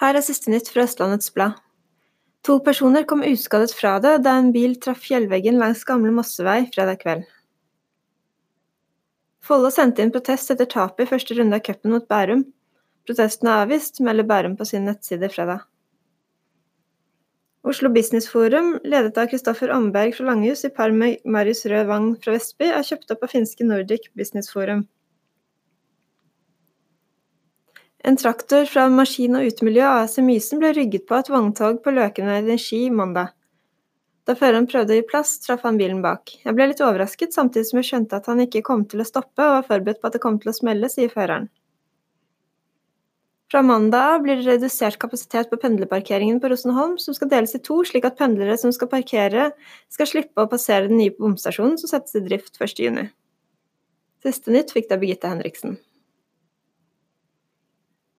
Her er siste nytt fra Østlandets Blad. To personer kom uskadet fra det da en bil traff fjellveggen langs Gamle Mossevei fredag kveld. Follo sendte inn protest etter tapet i første runde av cupen mot Bærum. Protesten er avvist, melder Bærum på sin nettside fredag. Oslo Business Forum, ledet av Kristoffer Omberg fra Langhus i par med Marius Rød Wang fra Vestby, er kjøpt opp av finske Nordic Business Forum. En traktor fra Maskin- og Utemiljø AS i Mysen ble rygget på et vogntog på Løkenveien i Ski mandag. Da føreren prøvde å gi plass, traff han bilen bak. Jeg ble litt overrasket, samtidig som jeg skjønte at han ikke kom til å stoppe, og var forberedt på at det kom til å smelle, sier føreren. Fra mandag blir det redusert kapasitet på pendlerparkeringen på Rosenholm, som skal deles i to, slik at pendlere som skal parkere, skal slippe å passere den nye bomstasjonen som settes i drift 1.6. Siste nytt fikk da Birgitte Henriksen.